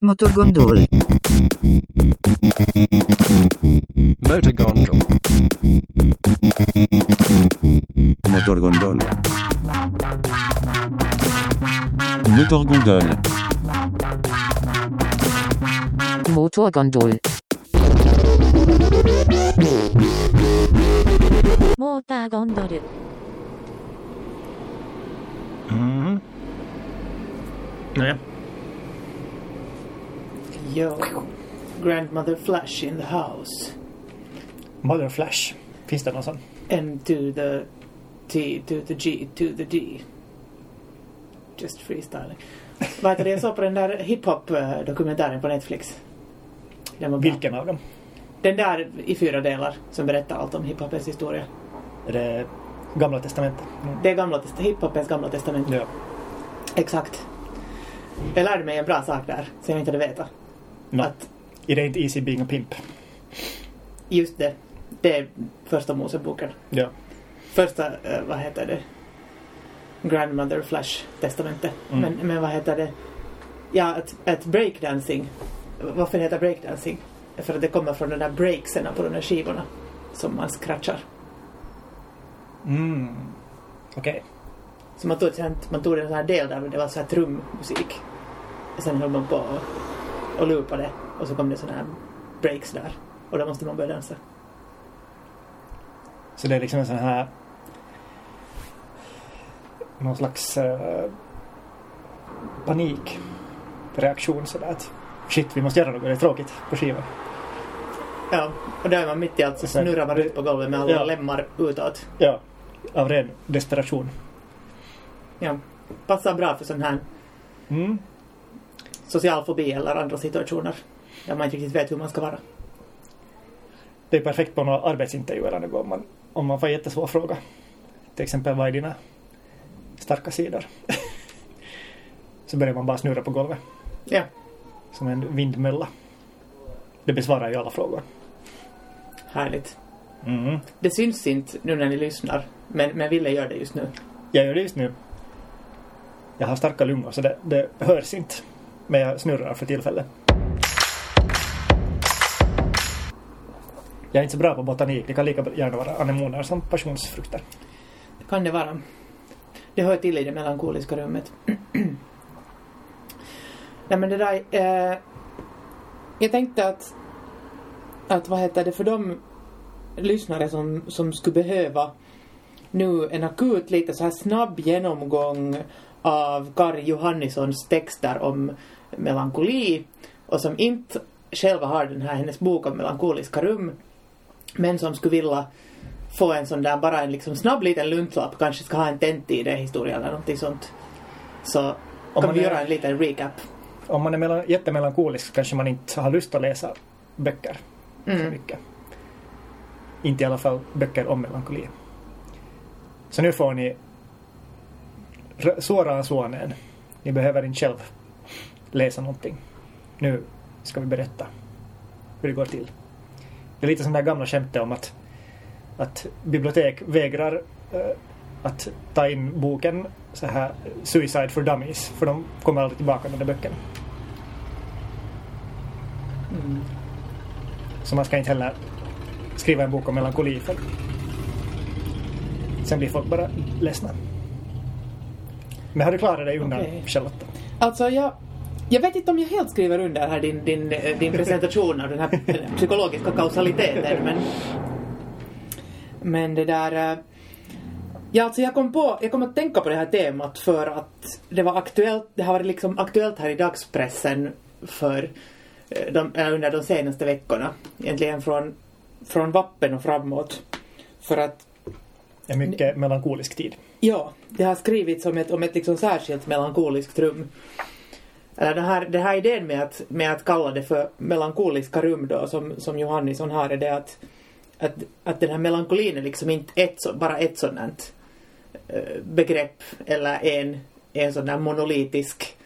Motogondole. Motorgondol. Motorgondole. Motorgondole. Motorgondol. Motorgondol. Mm-hmm. Yeah. Yo, grandmother Flash in the house. Mother Flash. Finns det någon sån? M to the T to the G to the D. Just freestyling. Vad heter det? Jag såg på den där hiphop-dokumentären på Netflix. Den var bra. Vilken av dem? Den där i fyra delar som berättar allt om hiphopens historia. Är det Gamla Testamentet? Mm. Det är gamla, hiphopens gamla testament. Ja. Exakt. Jag lärde mig en bra sak där som jag inte hade vetat. No. Att det inte Easy Being a Pimp? just det, det är första Moseboken. Ja. Första, eh, vad heter det? Grandmother Flash-testamentet. Mm. Men, men vad heter det? Ja, ett, ett breakdancing. Varför heter breakdancing? För att det kommer från de där breaksen på de där skivorna. Som man scratchar. Mm. Okej. Så man tog, man tog en sån här del där det var så här trummusik. Sen höll man på och, och loopade. Och så kom det såna här breaks där. Och då måste man börja dansa. Så det är liksom en sån här... Någon slags uh, panikreaktion sådär att shit, vi måste göra något, det är tråkigt på skivan. Ja, och där är man mitt i allt så snurrar man ut på golvet med alla Ja. lemmar utåt. Ja. Av ren desperation. Ja. Passar bra för sån här Mm. Social fobi eller andra situationer. Där man inte riktigt vet hur man ska vara. Det är perfekt på några arbetsintervjuer något om man, om man får en jättesvår fråga. Till exempel vad är dina starka sidor? så börjar man bara snurra på golvet. Ja. Som en vindmölla. Det besvarar ju alla frågor. Härligt. Mm. Det syns inte nu när ni lyssnar. Men, men Ville gör det just nu. Jag gör det just nu. Jag har starka lungor så det, det hörs inte. Men jag snurrar för tillfället. Jag är inte så bra på botanik. Det kan lika gärna vara anemoner som passionsfrukter. Det kan det vara. Det hör till i det melankoliska rummet. Nej men det där... Eh, jag tänkte att... Att vad heter det för de lyssnare som, som skulle behöva nu en akut lite så här snabb genomgång av Kari Johannissons texter om melankoli och som inte själva har den här hennes bok om melankoliska rum men som skulle vilja få en sån där, bara en liksom snabb liten luntlapp, kanske ska ha en tenttid-historia eller någonting sånt. Så Om kan man vi är- göra en liten recap. Om man är mellan, jättemelankolisk kanske man inte har lust att läsa böcker så Mm. mycket. Inte i alla fall böcker om melankoli. Så nu får ni Suoraan suoneen. Ni behöver inte själv läsa någonting. Nu ska vi berätta hur det går till. Det är lite som det här gamla skämtet om att, att bibliotek vägrar eh, att ta in boken så här Suicide for Dummies för de kommer aldrig tillbaka med de böckerna. Mm. Så man ska inte heller skriva en bok om melankoli för sen blir folk bara ledsna. Men har du klarat dig undan Okej. Charlotta? Alltså jag, jag vet inte om jag helt skriver under här din, din, eh, din presentation av den här eh, psykologiska kausaliteten men men det där eh, Ja, alltså jag kom på, jag kom att tänka på det här temat för att det var aktuellt, det har varit liksom aktuellt här i dagspressen för de, under de senaste veckorna. Egentligen från, från vappen och framåt. För att En mycket melankolisk tid. Ja, det har skrivits om ett, om ett liksom särskilt melankoliskt rum. Eller den här, den här idén med att, med att kalla det för melankoliska rum då, som, som Johannisson har, är det att, att, att den här melankolin är liksom inte ett, bara ett sådant eh, begrepp eller en, en sån där monolitisk,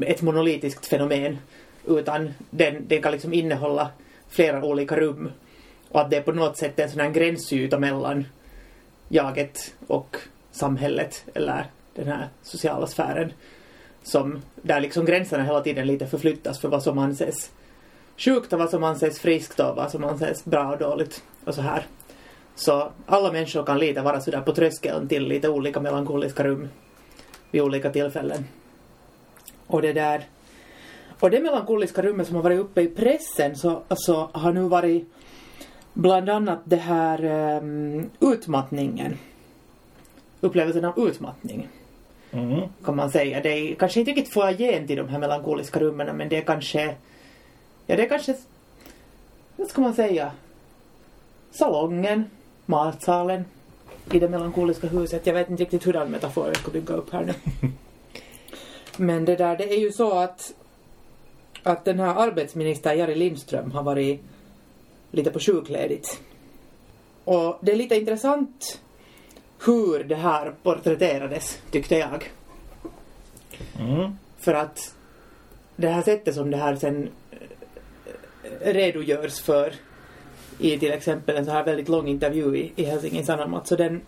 ett monolitiskt fenomen. Utan den, den kan liksom innehålla flera olika rum. Och att det är på något sätt en sån här gränsyta mellan jaget och samhället eller den här sociala sfären som, där liksom gränserna hela tiden lite förflyttas för vad som anses sjukt och vad som anses friskt och vad som anses bra och dåligt och så här. Så alla människor kan lite vara sådär på tröskeln till lite olika melankoliska rum vid olika tillfällen. Och det där och det melankoliska rummet som har varit uppe i pressen så, så har nu varit bland annat det här um, utmattningen. Upplevelsen av utmattning Mm. kan man säga. Det är kanske inte riktigt foajén till de här melankoliska rummen men det är kanske, ja det är kanske, vad ska man säga, salongen, matsalen i det melankoliska huset. Jag vet inte riktigt hurdan metafor jag ska bygga upp här nu. Men det där, det är ju så att att den här arbetsministern Jari Lindström har varit lite på sjukledigt. Och det är lite intressant hur det här porträtterades, tyckte jag. Mm. För att det här sättet som det här sen eh, redogörs för i till exempel en så här väldigt lång intervju i, i Helsingin Sanomat så den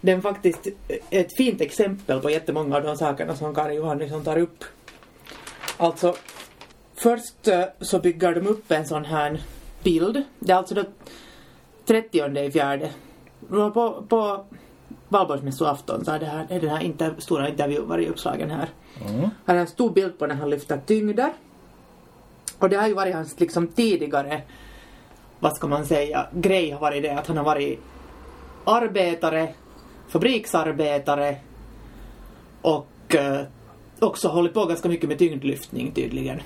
den faktiskt är ett fint exempel på jättemånga av de sakerna som Kari Johannesson tar upp. Alltså, först eh, så bygger de upp en sån här bild. Det är alltså då 30 i fjärde. På, på valborgsmässoafton så här, är den här inter, stora intervjun varit uppslagen här. Mm. Här är en stor bild på när han lyfter tyngder. Och det har ju varit hans liksom tidigare, vad ska man säga, grej har varit det att han har varit arbetare, fabriksarbetare och eh, också hållit på ganska mycket med tyngdlyftning tydligen.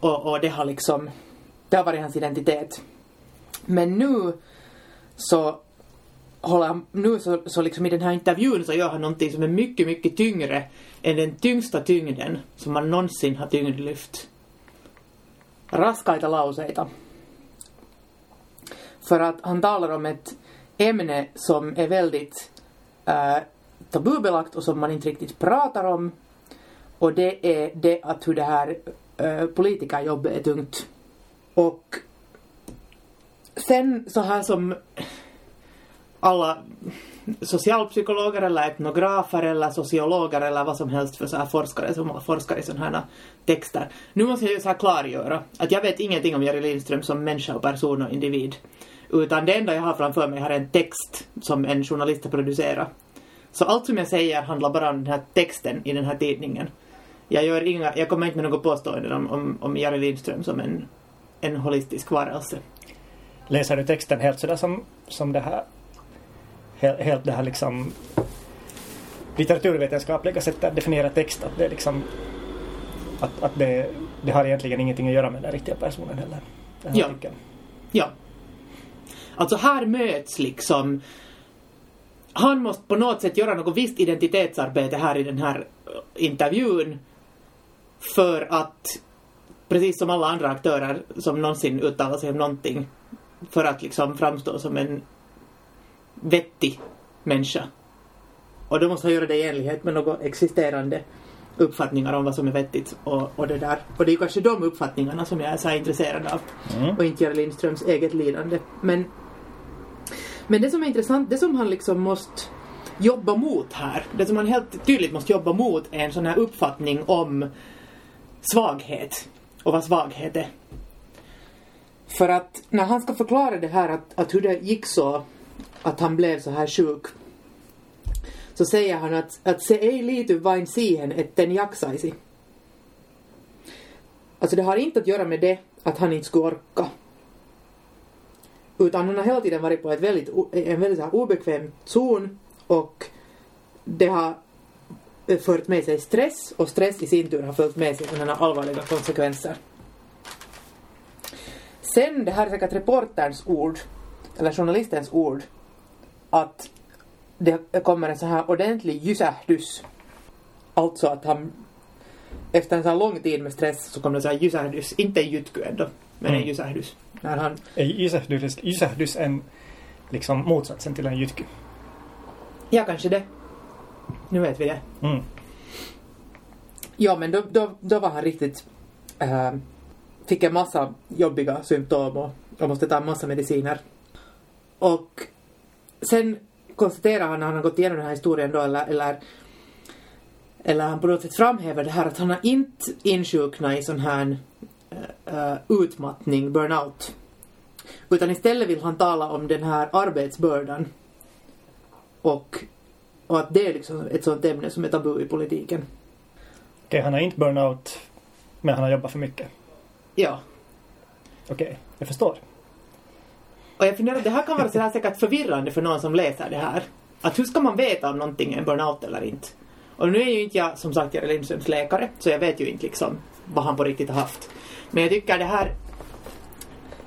Och, och det har liksom, det har varit hans identitet. Men nu så håller han, nu så, så liksom i den här intervjun så gör han någonting som är mycket, mycket tyngre än den tyngsta tyngden som man någonsin har tyngdlyft. Raskaita lauseita. För att han talar om ett ämne som är väldigt äh, tabubelagt och som man inte riktigt pratar om. Och det är det att hur det här äh, politikerjobbet är tungt. Och sen så här som alla socialpsykologer eller etnografer eller sociologer eller vad som helst för så här forskare som forskar i sådana här texter. Nu måste jag ju så här klargöra att jag vet ingenting om Jerry Lindström som människa och person och individ. Utan det enda jag har framför mig här är en text som en journalist har producerat. Så allt som jag säger handlar bara om den här texten i den här tidningen. Jag, gör inga, jag kommer inte med något påstående om, om, om Jerry Lindström som en, en holistisk varelse. Läser du texten helt sådär som, som det här helt, helt det här liksom litteraturvetenskapliga sättet att definiera text att det liksom att, att det, det har egentligen ingenting att göra med den riktiga personen heller. Den Ja. artikeln. Ja. Alltså här möts liksom han måste på något sätt göra något visst identitetsarbete här i den här eh, intervjun för att precis som alla andra aktörer som någonsin uttalar sig om någonting för att liksom framstå som en vettig människa. Och då måste han göra det i enlighet med något existerande uppfattningar om vad som är vettigt och, och det där. Och det är kanske de uppfattningarna som jag är så här intresserad av Mm. och inte Jari Lindströms eget lidande. Men, men det som är intressant, det som han liksom måste jobba mot här, det som han helt tydligt måste jobba mot är en sån här uppfattning om svaghet och vad svaghet är. För att när han ska förklara det här att, att hur det gick så att han blev så här sjuk så säger han att, att se ei liity vain siihen, etten jaksaisi. Alltså det har inte att göra med det att han inte skulle orka. Utan han har hela tiden varit på ett väldigt, en väldigt här obekväm zon och det har eh, fört med sig stress och stress i sin tur har följt med sig sådana allvarliga konsekvenser. Sen, det här är säkert reporterns ord, eller journalistens ord, att det kommer en så här ordentlig jysähdys. Alltså att han efter en så här lång tid med stress så kom det så här jysähdys, inte en jytky ändå, men en Mm. jysähdys. När han, Jysähdys, Jysähdys en liksom motsatsen till en jytky? ja kanske det. Nu vet vi det. Mm. Ja men då, då, då var han riktigt, äh, fick en massa jobbiga symptom och, jag måste ta en massa mediciner. Och sen konstaterar han när han har gått igenom den här historien då eller, eller eller han på något sätt framhäver det här att han har inte insjuknat i sån här uh, utmattning, burnout. Utan istället vill han tala om den här arbetsbördan. Och, och att det är liksom ett sånt ämne som är tabu i politiken. Okej, han har inte burnout, men han har jobbat för mycket. Ja. Okej, jag förstår. Och jag funderar, det här kan vara så här säkert förvirrande för någon som läser det här. Att hur ska man veta om någonting är burnout eller inte? Och nu är ju inte jag som sagt Jere Lindströms läkare, så jag vet ju inte liksom vad han på riktigt har haft. Men jag tycker det här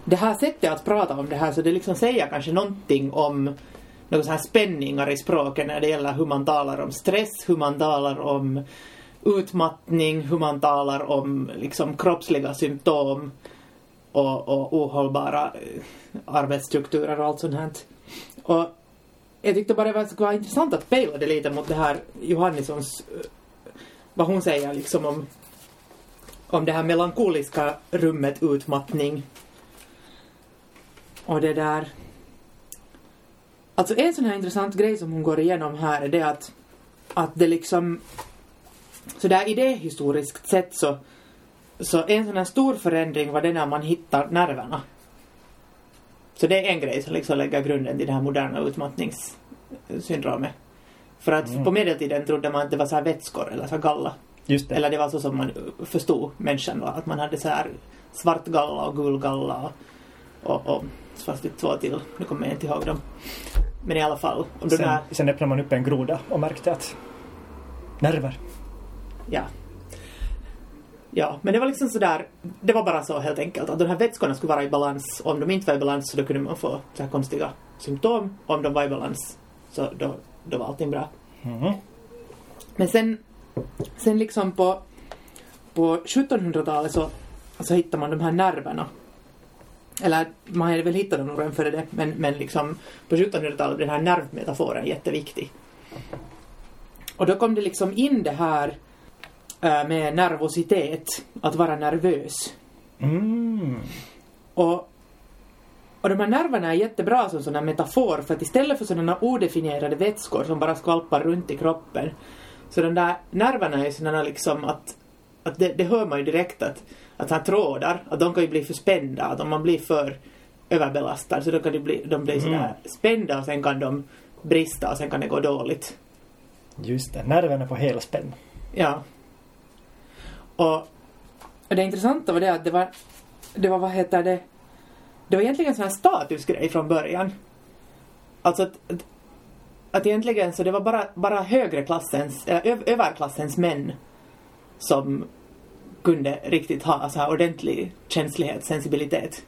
det här sättet att prata om det här så det liksom säger kanske någonting om några så här spänningar i språket när det gäller hur man talar om stress, hur man talar om utmattning, hur man talar om liksom kroppsliga symptom och, och ohållbara eh, arbetsstrukturer och allt sånt här. Och jag tyckte bara det skulle vara intressant att pejla det lite mot det här Johannissons, eh, vad hon säger liksom om, om det här melankoliska rummet utmattning. Och det där... Alltså en sån här intressant grej som hon går igenom här är det att, att det liksom så där idéhistoriskt sett så, så en sån här stor förändring var det när man hittar nerverna. Så det är en grej som liksom lägger grunden till det här moderna utmattningssyndromet. För att Mm. på medeltiden trodde man att det var så här vätskor eller så här galla. Just det. Eller det var så som man förstod människan var. Att man hade så här svart galla och gul galla och, och, och fanns det två till. Nu kommer jag inte ihåg dem. Men i alla fall. Om Sen, här, sen öppnade man upp en groda och märkte att nerver. Ja. Ja, men det var liksom sådär, det var bara så helt enkelt att de här vätskorna skulle vara i balans. Om de inte var i balans så då kunde man få så här konstiga symptom. Om de var i balans så då, då var allting bra. Mm. Men sen, sen liksom på, på 1700-talet så, så hittar man de här nerverna. Eller man hade väl hittat dem nog redan före det, men, men liksom på 1700-talet blev den här nervmetaforen jätteviktig. Och då kom det liksom in det här med nervositet, att vara nervös. Mm. Och, och de här nerverna är jättebra som sådana metafor för att istället för sådana odefinierade vätskor som bara skvalpar runt i kroppen så de där nerverna är sådana liksom att, att det, det hör man ju direkt att, att här trådar, att de kan ju bli för spända, att om man blir för överbelastad så då kan de bli, de bli sådär spända och sen kan de brista och sen kan det gå dåligt. Just det, nerverna på helspänn. Ja. Och, och det intressanta var det att det var, det var vad heter det, det var egentligen en sån här statusgrej från början. Alltså att, att, att egentligen så det var bara, bara högre klassens, eller ö, överklassens män som kunde riktigt ha så här ordentlig känslighet, sensibilitet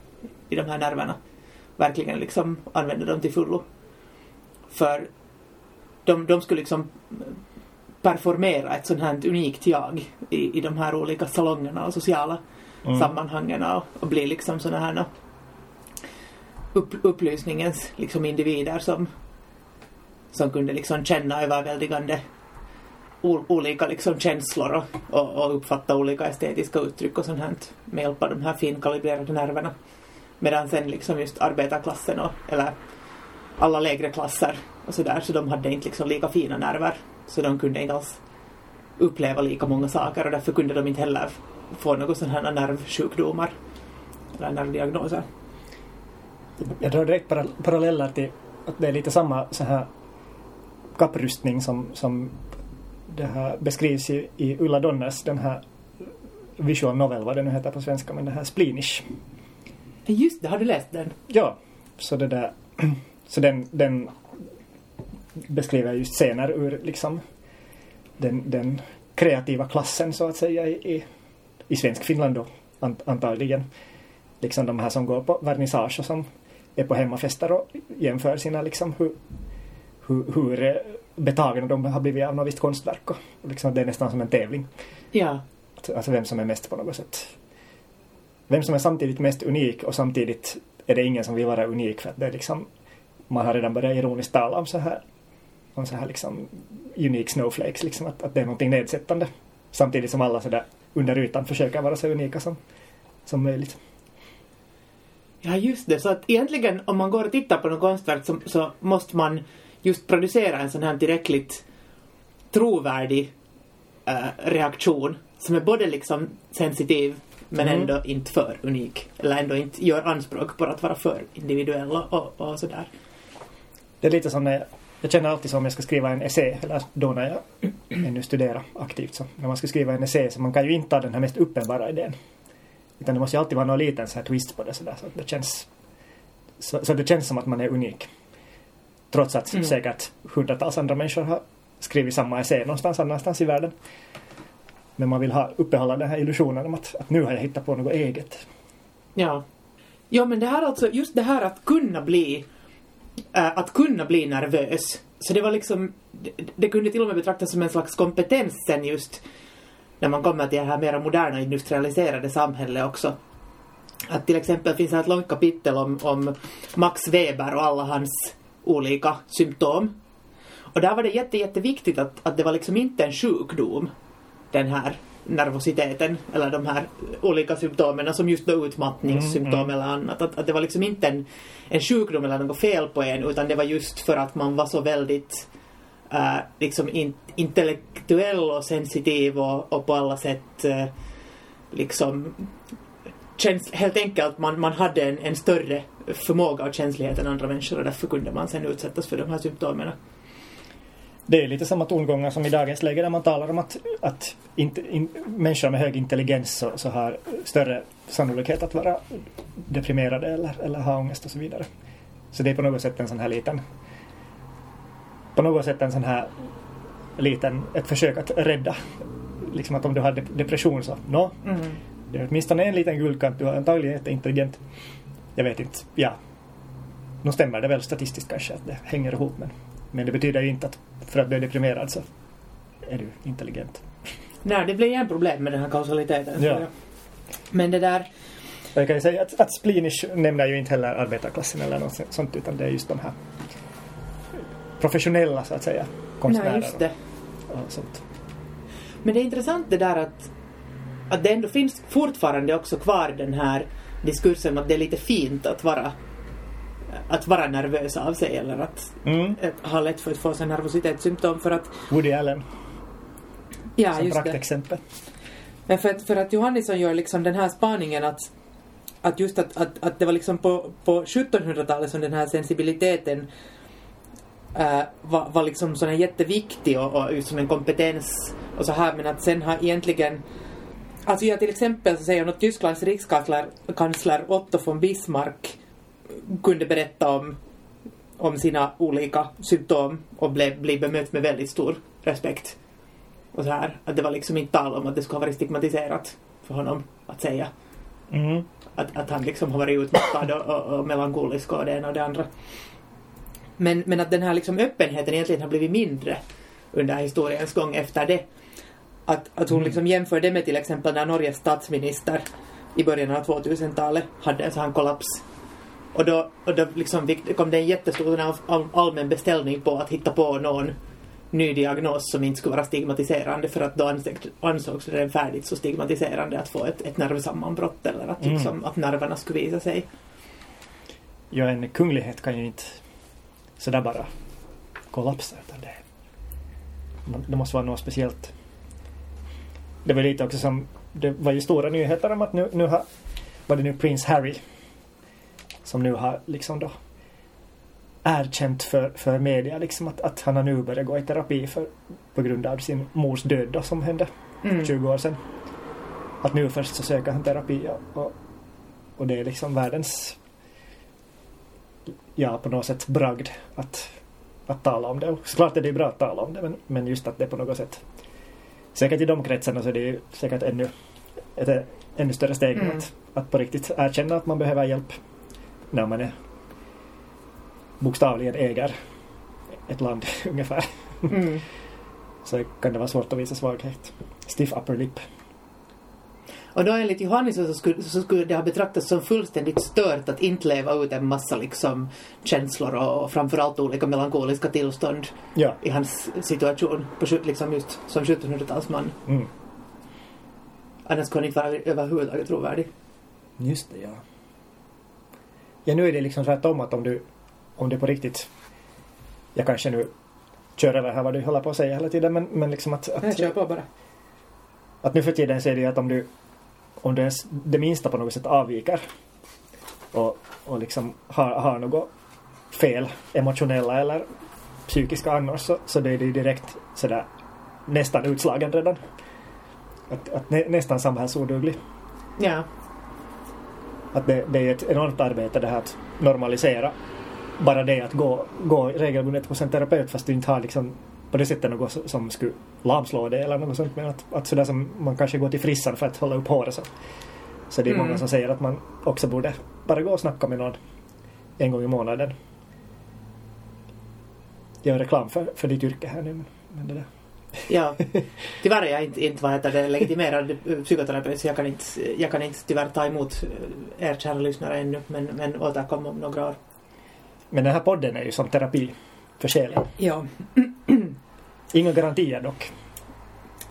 i de här nerverna. Verkligen liksom använda dem till fullo. För de, de skulle liksom performera ett sånt här unikt jag i, i de här olika salongerna och sociala Mm. sammanhangen och, och bli liksom såna här upp, upplysningens liksom individer som, som kunde liksom känna överväldigande o, olika liksom känslor och, och, och uppfatta olika estetiska uttryck och sånt här med hjälp av de här finkalibrerade nerverna. Medan sen liksom just arbetarklassen och, eller alla lägre klasser och sådär, så de hade inte liksom lika fina nerver. Så de kunde inte alls uppleva lika många saker och därför kunde de inte heller få några sådana här nervsjukdomar eller nervdiagnoser. Jag drar direkt para, paralleller till att det är lite samma så här kapprustning som, som det här beskrivs i, i Ulla Donners den här visual novel, vad det nu heter på svenska, men den här Splinish. Just det, har du läst den? Ja, så det där så den, den beskriver just scener ur liksom den, den kreativa klassen så att säga i, i, i svensk Finland då ant, antagligen. Liksom de här som går på vernissage och som är på hemmafester och jämför sina liksom hur, hur, hur eh, betagna de har blivit av något visst konstverk och liksom det är nästan som en tävling. Ja. Alltså vem som är mest på något sätt. Vem som är samtidigt mest unik och samtidigt är det ingen som vill vara unik för att det är liksom man har redan börjat ironiskt tala om så här om så här liksom unique snowflakes liksom att, att det är någonting nedsättande. Samtidigt som alla sådär under ytan försöker vara så unika som, som möjligt. Ja, just det. Så att egentligen om man går och tittar på något konstverk så, så måste man just producera en sån här tillräckligt trovärdig eh, reaktion som är både liksom sensitiv men Mm. ändå inte för unik. Eller ändå inte gör anspråk på att vara för individuell och, och, och sådär. Det är lite som när jag, känner alltid som om jag ska skriva en essä, eller då när jag ännu studerar aktivt så när man ska skriva en essä så man kan ju inte ta den här mest uppenbara idén. Utan det måste ju alltid vara någon liten så här twist på det sådär så att det känns så, så det känns som att man är unik. Trots att Mm. säkert hundratals andra människor har skrivit samma essä någonstans annanstans i världen. Men man vill ha, uppehålla den här illusionen om att, att nu har jag hittat på något eget. Ja. Ja men det här alltså, just det här att kunna bli Eh, att kunna bli nervös. Så det var liksom, det, kunde till och med betraktas som en slags kompetens sen just när man kommer till det här mera moderna industrialiserade samhället också. Att till exempel finns det ett långt kapitel om, om Max Weber och alla hans olika symptom. Och där var det jätte, jätteviktigt att, att det var liksom inte en sjukdom, den här nervositeten eller de här olika symptomen som just då utmattningssymptom Mm, mm. eller annat. Att, att det var liksom inte en, en sjukdom eller något fel på en utan det var just för att man var så väldigt äh, liksom in, intellektuell och sensitiv och, och på alla sätt äh, liksom käns, helt enkelt man, man hade en, en större förmåga och känslighet än andra människor och därför kunde man sen utsättas för de här symptomen. Det är lite samma tongångar som i dagens läge där man talar om att, att inte, in, människor med hög intelligens så, så har större sannolikhet att vara deprimerade eller, eller ha ångest och så vidare. Så det är på något sätt en sån här liten på något sätt en sån här liten, ett försök att rädda liksom att om du har de- depression så, nå, Mm. det är åtminstone en liten guldkant, du är antagligen jätteintelligent. Jag vet inte, ja. Nu stämmer det väl statistiskt kanske att det hänger ihop men, men det betyder ju inte att för att du är deprimerad så är du intelligent. Nej, det blir igen problem med den här kausaliteten. Ja. Men det där, Och Jag kan ju säga att, att Splinish nämner ju inte heller arbetarklassen eller något sånt utan det är just de här professionella så att säga konstnärer nej just det. och sånt. Men det är intressant det där att, att det ändå finns fortfarande också kvar den här diskursen att det är lite fint att vara att vara nervös av sig eller att, Mm. ha lätt för att få sig nervositetssymptom för att Woody Allen ja som just praktexempel. Men för att, för att Johannesson gör liksom den här spaningen att, att just att, att, att det var liksom på, på 1700-talet som den här sensibiliteten äh, var, var liksom sån här jätteviktig och, och som en kompetens och så här men att sen har egentligen Alltså jag till exempel så säger att Tysklands rikskansler kansler Otto von Bismarck kunde berätta om, om sina olika symptom och blev, blev bemött med väldigt stor respekt. Och så här, att det var liksom inte tal om att det skulle ha varit stigmatiserat för honom att säga Mm. att, att han liksom har varit utmattad och, och, och melankolisk och det ena och det andra. Men, men att den här liksom öppenheten egentligen har blivit mindre under historiens gång efter det. Att, att hon liksom jämför det med till exempel när Norges statsminister i början av 2000-talet hade en sån kollaps. Och då, och då liksom kom det en jättestor all, all, allmän beställning på att hitta på någon ny diagnos som inte skulle vara stigmatiserande för att då ansågs, det färdigt så stigmatiserande att få ett, ett nervsammanbrott eller att, Mm. liksom, att nerverna skulle visa sig. Ja, en kunglighet kan ju inte sådär bara kollapsa. Utan det, det måste vara något speciellt. Det var lite också som, det var ju stora nyheter om att nu, nu har, var det nu Prince Harry som nu har liksom då erkänt för, för media liksom att, att han har nu börjat gå i terapi för, på grund av sin mors död då, som hände Mm. 20 år sedan. Att nu först så söker han terapi och, och, det är liksom världens ja, på något sätt bragd att, att tala om det. Och såklart är det bra att tala om det men, men just att det på något sätt säkert i de kretsarna så är det ju säkert ännu ett ännu större steg Mm. att, att på riktigt erkänna att man behöver hjälp när man är bokstavligen äger ett land ungefär. Mm. Så kan det vara svårt att visa svaghet. Stiff upper lip. Och då enligt Johannesson så skulle, så skulle det ha betraktats som fullständigt stört att inte leva ut en massa liksom känslor och, och framförallt olika melankoliska tillstånd Ja. i hans situation på, liksom just som 1700-talsman. Mm. Annars skulle han inte vara överhuvudtaget trovärdig. Just det, ja. Ja, nu är det liksom tvärtom att om du, om du på riktigt, jag kanske nu kör över här vad du håller på att säga hela tiden, men, men liksom att, att kör på bara. att nu för tiden så är det ju att om du om du ens det minsta på något sätt avviker och, och liksom har, har något fel emotionella eller psykiska annars så, så det är det ju direkt sådär nästan utslagen redan. Att, att nä, nästan samhällsoduglig. Ja. Att det, det är ett enormt arbete det här att normalisera bara det att gå, gå regelbundet hos en terapeut fast du inte har liksom på det sättet något som- skulle lamslå dig eller något sånt men att, att sådär som man kanske går till frissan för att hålla upp håret så, så det är Mm. många som säger att man också borde bara gå och snacka med någon en gång i månaden. Gör reklam för, för ditt yrke här nu men, men det där. Ja, tyvärr är jag inte, inte vad heter det, legitimerad psykoterapeut så jag kan inte, jag kan inte tyvärr ta emot eh, er kära lyssnare ännu men, men återkom om några år. Men den här podden är ju som terapi för själen. Ja. Inga garantier dock.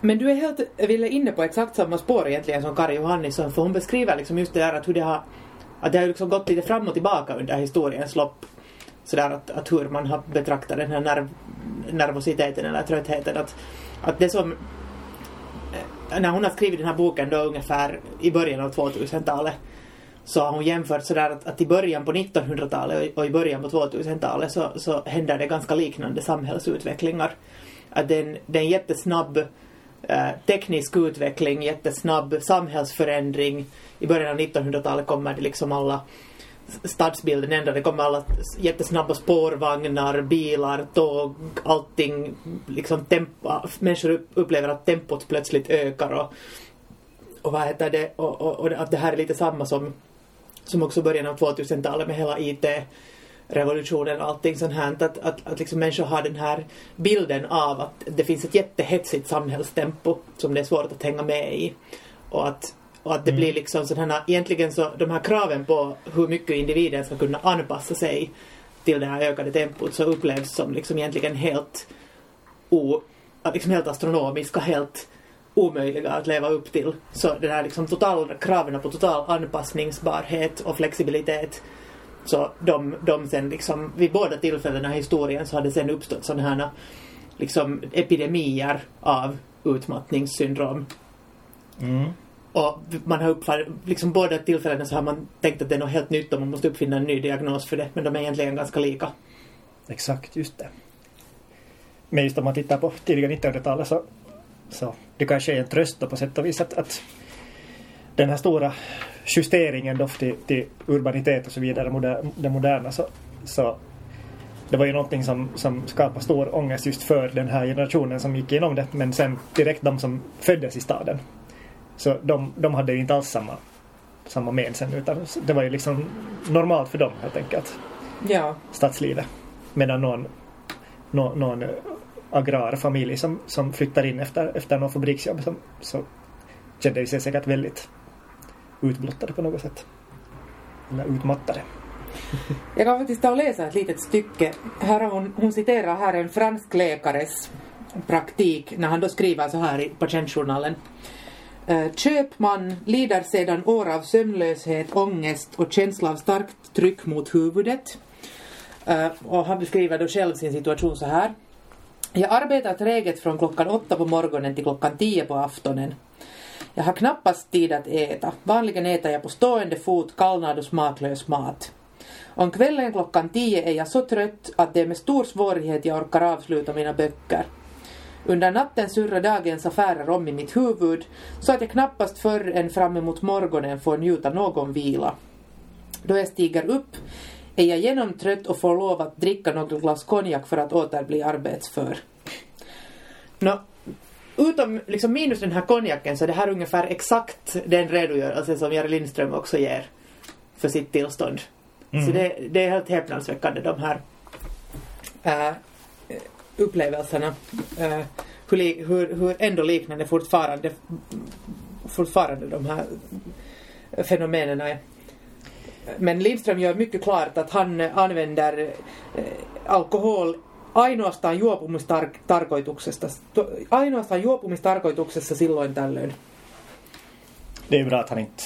Men du är helt, Ville, inne på exakt samma spår egentligen som Kari Johannisson för hon beskriver liksom just det där att hur det har att det har liksom gått lite fram och tillbaka under historiens lopp. Sådär att, att hur man har betraktat den här nerv, nervositeten eller tröttheten. Att, att det som eh, när hon har skrivit den här boken då ungefär i början av 2000-talet så har hon jämfört sådär att, att i början på 1900-talet och, och i början på 2000-talet så, så händer det ganska liknande samhällsutvecklingar. Att det är en, det är en jättesnabb eh, teknisk utveckling, jättesnabb samhällsförändring. I början av 1900-talet kommer det liksom alla stadsbilden ändå. Det kommer alla jättesnabba spårvagnar, bilar, tåg, allting. Liksom tempo, människor upplever att tempot plötsligt ökar och, och vad heter det? Och, och, och att det här är lite samma som, som också början av 2000-talet med hela IT revolutionen och allting sånt här. Att, att, att liksom människor har den här bilden av att det finns ett jättehetsigt samhällstempo som det är svårt att hänga med i. Och att, och att det blir liksom sådana här, egentligen så de här kraven på hur mycket individen ska kunna anpassa sig till det här ökade tempot så upplevs som liksom egentligen helt o, liksom helt astronomiska, helt omöjliga att leva upp till. Så det här liksom total, kraven på total anpassningsbarhet och flexibilitet så de, de sen liksom, vid båda tillfällena i historien så hade sen uppstått sådana här liksom epidemier av utmattningssyndrom. Och man har uppfattat, liksom båda tillfällena så har man tänkt att det är något helt nytt och man måste uppfinna en ny diagnos för det. Men de är egentligen ganska lika. Exakt, just det. Men just om man tittar på tidiga 1900-talet så, så det kanske är en tröst då på sätt och vis att, att den här stora justeringen då till, till urbanitet och så vidare, moder, det moderna, så, så det var ju någonting som, som skapade stor ångest just för den här generationen som gick igenom det. Men sen direkt de som föddes i staden. Så de, de hade ju inte alls samma, samma men sen utan det var ju liksom normalt för dem helt enkelt Ja. stadslivet. Medan någon, någon, någon agrarfamilj som, som flyttar in efter, efter någon fabriksjobb som, så kände de sig säkert väldigt utblottade på något sätt. Eller utmattade. Jag kan faktiskt ta och läsa ett litet stycke. Här har hon, hon citerar här en fransk läkares praktik när han då skriver så här i patientjournalen. Köpman lider sedan år av sömnlöshet, ångest och känsla av starkt tryck mot huvudet. Och han beskriver då själv sin situation så här. Jag arbetar träget från klockan åtta på morgonen till klockan tio på aftonen. Jag har knappast tid att äta. Vanligen äter jag på stående fot kallnad och smaklös mat. Om kvällen klockan tio är jag så trött att det är med stor svårighet jag orkar avsluta mina böcker. Under natten surrar dagens affärer om i mitt huvud så att jag knappast förrän fram emot morgonen får njuta någon vila. Då jag stiger upp är jag genomtrött och får lov att dricka något glas konjak för att åter bli arbetsför. Nå, utom liksom minus den här konjaken så är det här ungefär exakt den redogörelse som Jari Lindström också ger för sitt tillstånd. Så det, det är helt häpnadsväckande de här äh, upplevelserna. Äh, hur, hur, hur ändå liknande fortfarande, fortfarande de här fenomenen är. Men Lindström gör mycket klart att han använder eh, alkohol ainoastaan juopumistarkoituksesta, ainoastaan juopumistarkoituksessa silloin tällöin. Det är bra att han inte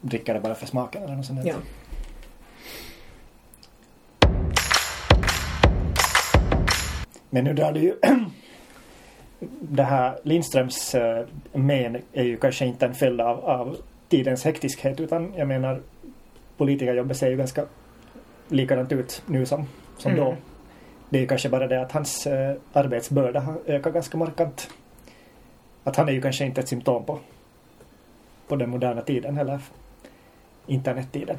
dricker det bara för smaken eller något sånt. Ja. Men nu du ju det här Lindströms uh, men är ju kanske inte en följd av, av tidens hektiskhet utan jag menar politikerjobbet ser ju ganska likadant ut nu som, som Mm. då. Det är ju kanske bara det att hans uh, arbetsbörda har ökat ganska markant. Att han är ju kanske inte ett symptom på, på den moderna tiden eller internettiden.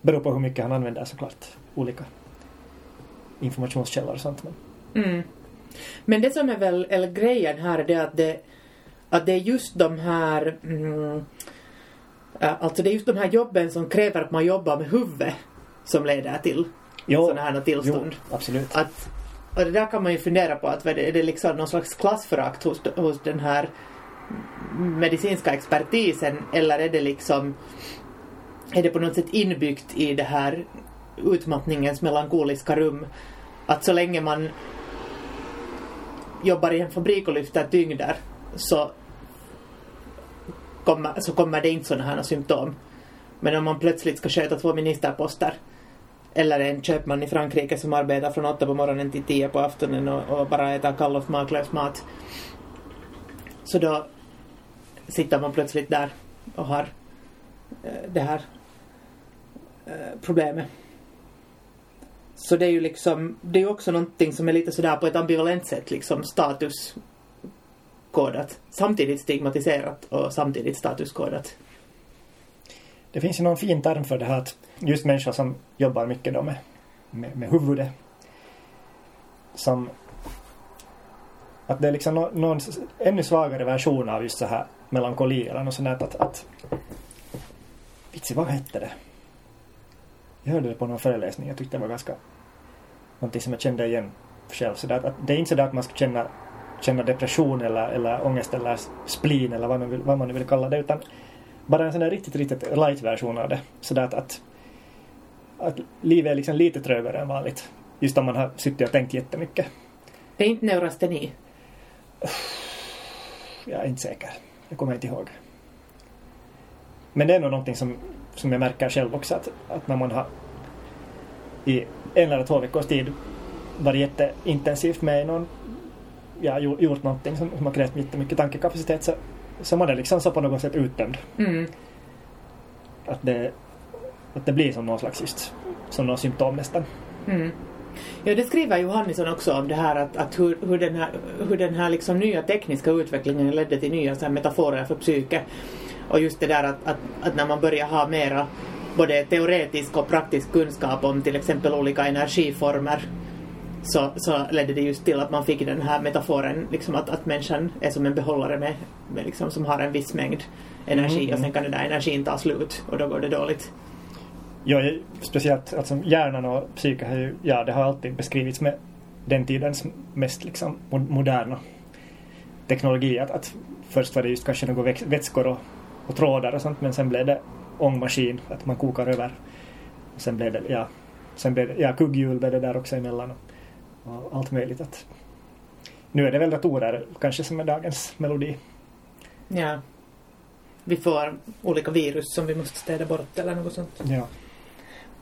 Beror på hur mycket han använder såklart. Olika informationskällor och sånt. Men Mm. Men det som är väl eller grejen här är att det, att det är just de här mm, Alltså det är just de här jobben som kräver att man jobbar med huvudet som leder till sådana här tillstånd. Jo, absolut. Att, och det där kan man ju fundera på att vad det- är det liksom någon slags klassförakt hos, hos den här medicinska expertisen eller är det liksom är det på något sätt inbyggt i det här utmattningens melankoliska rum att så länge man jobbar i en fabrik och lyfter tyngder så kommer, så kommer det inte sådana här symptom. Men om man plötsligt ska sköta två ministerposter eller en köpman i Frankrike som arbetar från åtta på morgonen till tio på aftonen och, och bara äter kall och smaklös mat. Så då sitter man plötsligt där och har eh, det här eh, problemet. Så det är ju liksom, det är ju också någonting som är lite sådär på ett ambivalent sätt liksom statuskodat. Samtidigt stigmatiserat och samtidigt statuskodat. Det finns ju någon fin term för det här att just människor som jobbar mycket då med, med, med huvudet. Som att det är liksom någon, någon ännu svagare version av just så här melankoli eller något sånt där att, att Vitsi, vad hette det? Jag hörde det på någon föreläsning. Jag tyckte det var ganska någonting som jag kände igen själv. Så att, att det är inte så att man ska känna, känna depression eller, eller ångest eller spleen eller vad man, vill, vad man nu vill kalla det utan bara en sån där riktigt, riktigt light version av det. Så att, att, att livet är liksom lite trögare än vanligt. Just om man har suttit och tänkt jättemycket. Det är inte neurasteni. Jag är inte säker. Jag kommer inte ihåg. Men det är nog någonting som, som jag märker själv också att, att när man har i en eller två veckors tid varit jätteintensivt med någon, ja, gjo- gjort någonting som, som har krävt jättemycket tankekapacitet så, så man är liksom så på något sätt uttömd. Mm. Att det, att det blir som någon slags just, som någon symptom nästan. Mm. Ja, det skriver Johannisson också om det här att, att hur, hur den här, hur den här liksom nya tekniska utvecklingen ledde till nya så metaforer för psyke. Och just det där att, att, att när man börjar ha mera både teoretisk och praktisk kunskap om till exempel olika energiformer så, så ledde det just till att man fick den här metaforen liksom att, att människan är som en behållare med, med liksom, som har en viss mängd energi Mm, och sen kan den där energin ta slut och då går det dåligt. Ja, speciellt alltså hjärnan och psyke har ju, ja det har alltid beskrivits med den tidens mest liksom mo- moderna teknologi. Att, att först var det just kanske några vätskor och, och trådar och sånt men sen blev det ångmaskin, att man kokar över. Och sen blev det, ja, sen blev det, ja kugghjul blev det där också emellan och, och allt möjligt. Att, nu är det väl datorer kanske som är dagens melodi. Ja. Vi får olika virus som vi måste städa bort eller något sånt. Ja.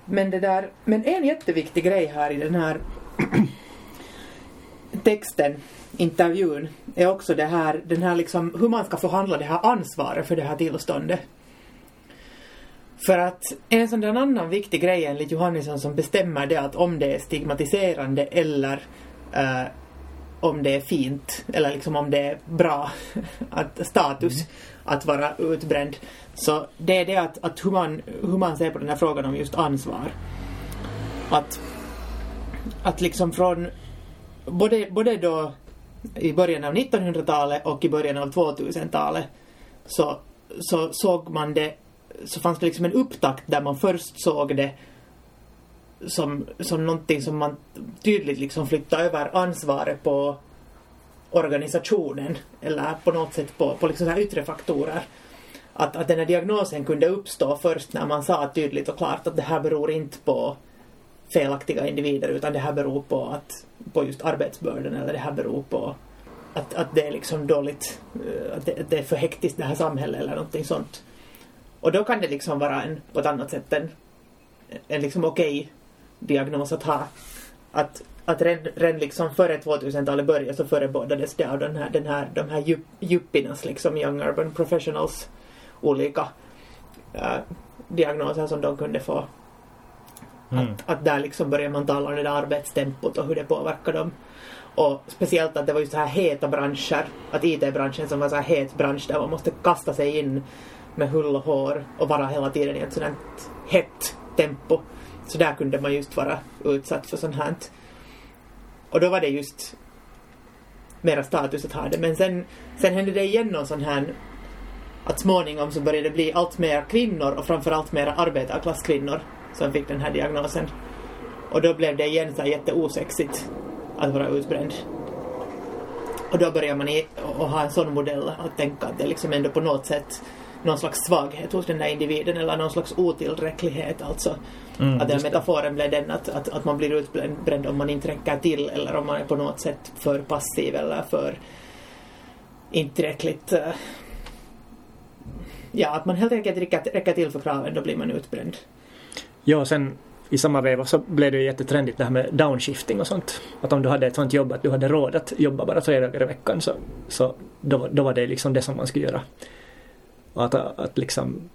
Men det där, men en jätteviktig grej här i den här texten, intervjun, är också det här, den här liksom, hur man ska förhandla det här ansvaret för det här tillståndet. För att en sån där annan viktig grej enligt Johannisson som bestämmer det att om det är stigmatiserande eller eh, om det är fint eller liksom om det är bra att status att vara utbränd. Så det är det att, att hur, man, hur man ser på den här frågan om just ansvar. Att, att liksom från både, både då i början av 1900-talet och i början av 2000-talet så, så såg man det så fanns det liksom en upptakt där man först såg det som, som någonting som man tydligt liksom flyttade över ansvaret på organisationen eller på något sätt på, på liksom så här yttre faktorer. Att, att den här diagnosen kunde uppstå först när man sa tydligt och klart att det här beror inte på felaktiga individer utan det här beror på, att, på just arbetsbördan eller det här beror på att, att det är liksom dåligt, eh, att det, att det är för hektiskt det här samhället eller någonting sånt. Och då kan det liksom vara en, på ett annat sätt en, en liksom okej diagnos att ha. Att, att redan, redan liksom före 2000-talet började så förebådades det av den här, den här, de här yuppiernas liksom Young Urban Professionals olika äh, diagnoser som de kunde få. Mm. Att, att där liksom börjar man tala om det där arbetstempot och hur det påverkar dem. Och speciellt att det var just så här heta branscher. Att IT-branschen som var så här het bransch där man måste kasta sig in med hull och hår och vara hela tiden i ett sådant hett tempo. Så där kunde man just vara utsatt för sånt här. Och då var det just mera status att ha det. Men sen, sen hände det igen någon sån här att småningom så började det bli allt mer kvinnor och framförallt mer arbetarklasskvinnor som fick den här diagnosen. Och då blev det igen så här jätteosexigt att vara utbränd. Och då börjar man i, och ha en sån modell att tänka att det liksom ändå på något sätt någon slags svaghet hos den där individen eller någon slags otillräcklighet alltså. Mm, att den metaforen blev den att, att, att man blir utbränd om man inte räcker till eller om man är på något sätt för passiv eller för inte tillräckligt eh, Ja, att man helt enkelt räcker, räcker till för kraven, då blir man utbränd. Ja, sen i samma veva så blev det ju jättetrendigt det här med downshifting och sånt. Att om du hade ett sånt jobb att du hade råd att jobba bara tre dagar i veckan så, så då, då var det liksom det som man skulle göra. Och att, att liksom...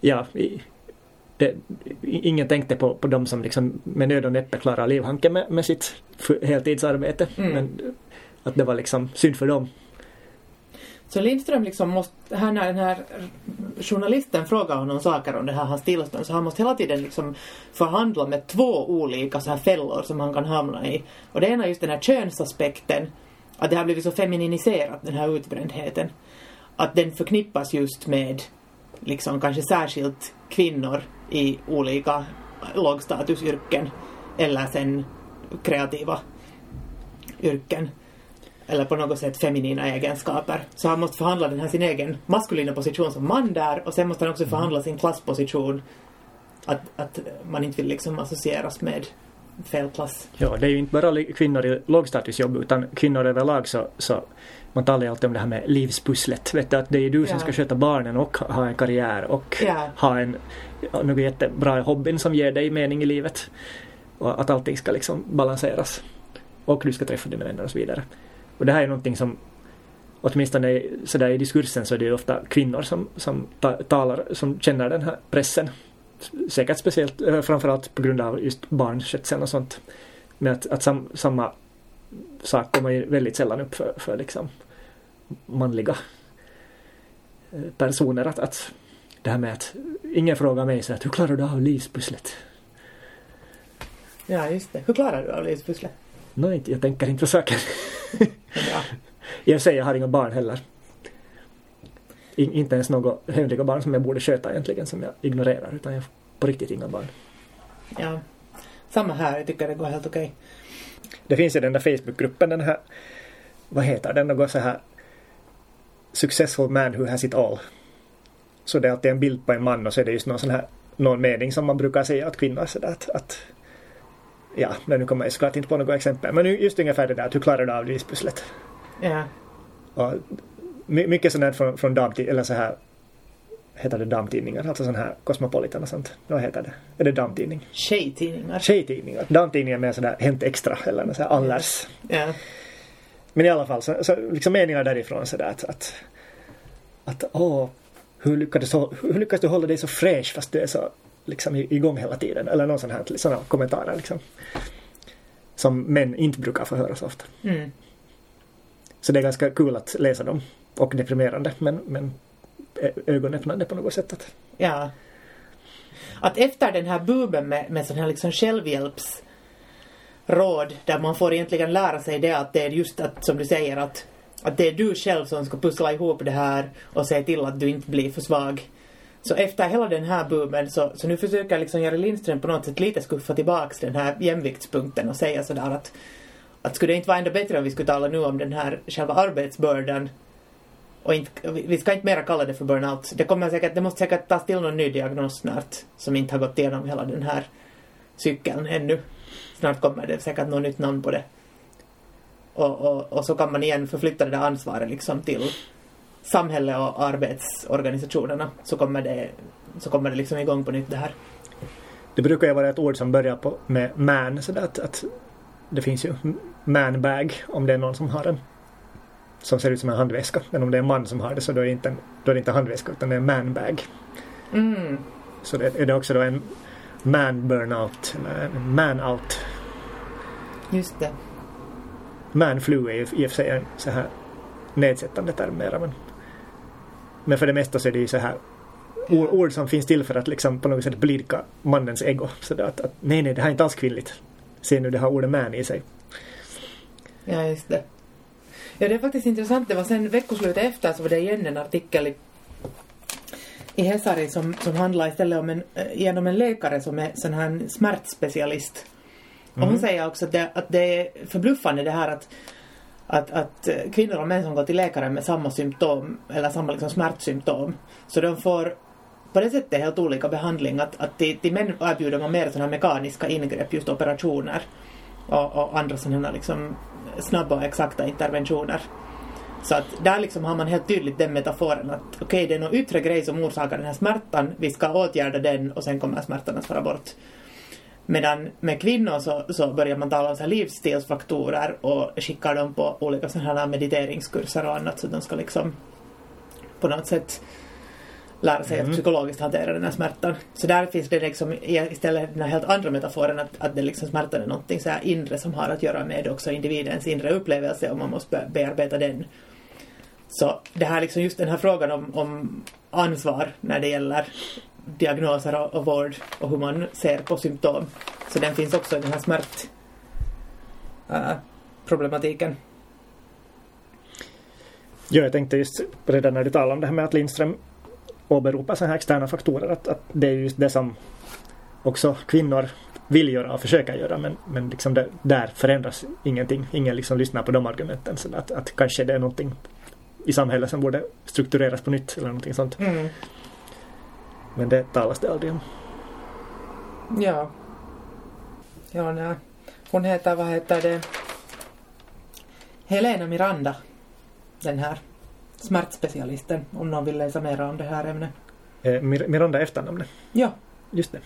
Ja, i, det, ingen tänkte på, på de som liksom med nöd och näppe klarar livhanken med, med sitt heltidsarbete. Mm. Men att det var liksom synd för dem. Så Lindström liksom måste, här när den här journalisten frågar honom saker om det här hans tillstånd så han måste hela tiden liksom förhandla med två olika så här fällor som han kan hamna i. Och det ena är just den här könsaspekten, att det har blivit så femininiserat den här utbrändheten. Att den förknippas just med liksom kanske särskilt kvinnor i olika lågstatusyrken eller sen kreativa yrken eller på något sätt feminina egenskaper. Så han måste förhandla den här sin egen maskulina position som man där och sen måste han också förhandla sin klassposition. Att, att man inte vill liksom associeras med fel klass. Ja, det är ju inte bara kvinnor i lågstatusjobb utan kvinnor överlag så, så man talar ju alltid om det här med livspusslet. Vet du, att det är du som Ja. ska sköta barnen och ha en karriär och Ja. ha en något jättebra hobbyn som ger dig mening i livet. Och att allting ska liksom balanseras. Och du ska träffa dina vänner och så vidare. Och det här är någonting som åtminstone sådär i diskursen så är det ju ofta kvinnor som, som ta, talar, som känner den här pressen. Säkert speciellt, eh, framförallt på grund av just barnskötseln och sånt. Men att, att sam, samma sak kommer ju väldigt sällan upp för, för liksom manliga eh, personer. Att, att det här med att ingen frågar mig så att hur klarar du av livspusslet? Ja, just det. Hur klarar du av livspusslet? Inte, jag tänker inte saker. Ja. I för sig, jag har inga barn heller. In, inte ens några hemliga barn som jag borde sköta egentligen som jag ignorerar. Utan jag har på riktigt inga barn. ja. Samma här, jag tycker det går helt okej. Det finns ju den där Facebookgruppen, den här, vad heter den, något så här Successful man who has it all. Så det är alltid en bild på en man och så är det just någon sån här, någon mening som man brukar säga åt kvinnor sådär att, att ja, men nu kommer jag såklart inte på något exempel. Men nu just ungefär det där att hur klarar du av livspusslet? Ja. Och mycket sånt här från, från damtid, eller så här heter det damtidningar, alltså sån här Cosmopolitan och sånt. Vad heter det? Är det damtidning? Tjejtidningar. Tjejtidningar. Damtidningar med sådär Hänt Extra eller något så här Allers. Ja. Men i alla fall så, så liksom meningar därifrån sådär att, att, att åh, hur lyckades, hur lyckas du hålla dig så fräsch fast du är så liksom igång hela tiden? Eller någon sån här såna kommentarer liksom. Som män inte brukar få höra så ofta. Mm. Så det är ganska kul att läsa dem. Och deprimerande men, men ögonöppnande på något sätt. Att, Ja. Att efter den här boomen med, med sån här liksom självhjälpsråd där man får egentligen lära sig det att det är just att, som du säger, att, att det är du själv som ska pussla ihop det här och se till att du inte blir för svag. Så efter hela den här boomen så, så nu försöker liksom Jari Lindström på något sätt lite skuffa tillbaks den här jämviktspunkten och säga sådär att att skulle det inte vara ändå bättre om vi skulle tala nu om den här själva arbetsbördan och inte, vi vi ska inte mera kalla det för burnout. Det, kommer säkert, det måste säkert tas till någon ny diagnos snart som inte har gått igenom hela den här cykeln ännu. Snart kommer det säkert något nytt namn på det. Och, och, och så kan man igen förflytta det där ansvaret liksom till samhället och arbetsorganisationerna. Så kommer det, så kommer det liksom igång på nytt det här. det brukar ju vara ett ord som börjar på, med man så att, att det finns ju man bag om det är någon som har en som ser ut som en handväska. Men om det är en man som har det så då är det inte en, då är det inte handväska utan det är en man bag. Mm. Så det är det också då en man burnout en man out. Just det. Man flu är ju i och för sig en så här nedsättande term mera men men för det mesta så är det ju så här ord, som finns till för att liksom på något sätt blidka mannens ego. Så att, att nej, nej, det här är inte alls kvinnligt. Se nu, det har ordet man i sig. Ja, just det. Ja, det är faktiskt intressant. Det var sen veckoslutet efter så var det igen en artikel i, i Hesari som, som handlar istället om en, eh, genom en läkare som är sån här smärtspecialist. Och hon Mm. säger också att det, att det är förbluffande det här att, att, att eh, kvinnor och män som går till läkaren med samma symptom eller samma liksom smärtsymptom. Så de får på det sättet helt olika behandling. Att, att till, till män erbjuder man mer sådana här mekaniska ingrepp, just operationer och, och andra sådana här liksom snabba och exakta interventioner. Så att där liksom har man helt tydligt den metaforen att okej, det är någon yttre grej som orsakar den här smärtan, vi ska åtgärda den och sen kommer smärtan att vara bort. Medan med kvinnor så, så börjar man tala om så livsstilsfaktorer och skickar dem på olika sådana här mediteringskurser och annat så de ska liksom på något sätt lära sig att psykologiskt hantera den här smärtan. Så där finns det liksom istället den här helt andra metaforen att, att det liksom smärtan är någonting så här inre som har att göra med också individens inre upplevelse och man måste be- bearbeta den. Så det här liksom just den här frågan om, om ansvar när det gäller diagnoser och, och vård och hur man ser på symptom. Så den finns också i den här smärt äh. Ja, jag tänkte just redan när du talade om det här med att Lindström åberopar sådana här externa faktorer att, att det är just det som också kvinnor vill göra och försöker göra men, men liksom det, där förändras ingenting. Ingen liksom lyssnar på de argumenten. Så att, att kanske det är någonting i samhället som borde struktureras på nytt eller någonting sånt. Mm. Men det talas det aldrig om. Ja. Ja, nej. Hon heter, vad heter det? Helena Miranda. Den här smärtspecialisten. Om någon vill läsa mer om det här ämnet. Eh, Mir- Miranda efternamnet. Ja. Just det.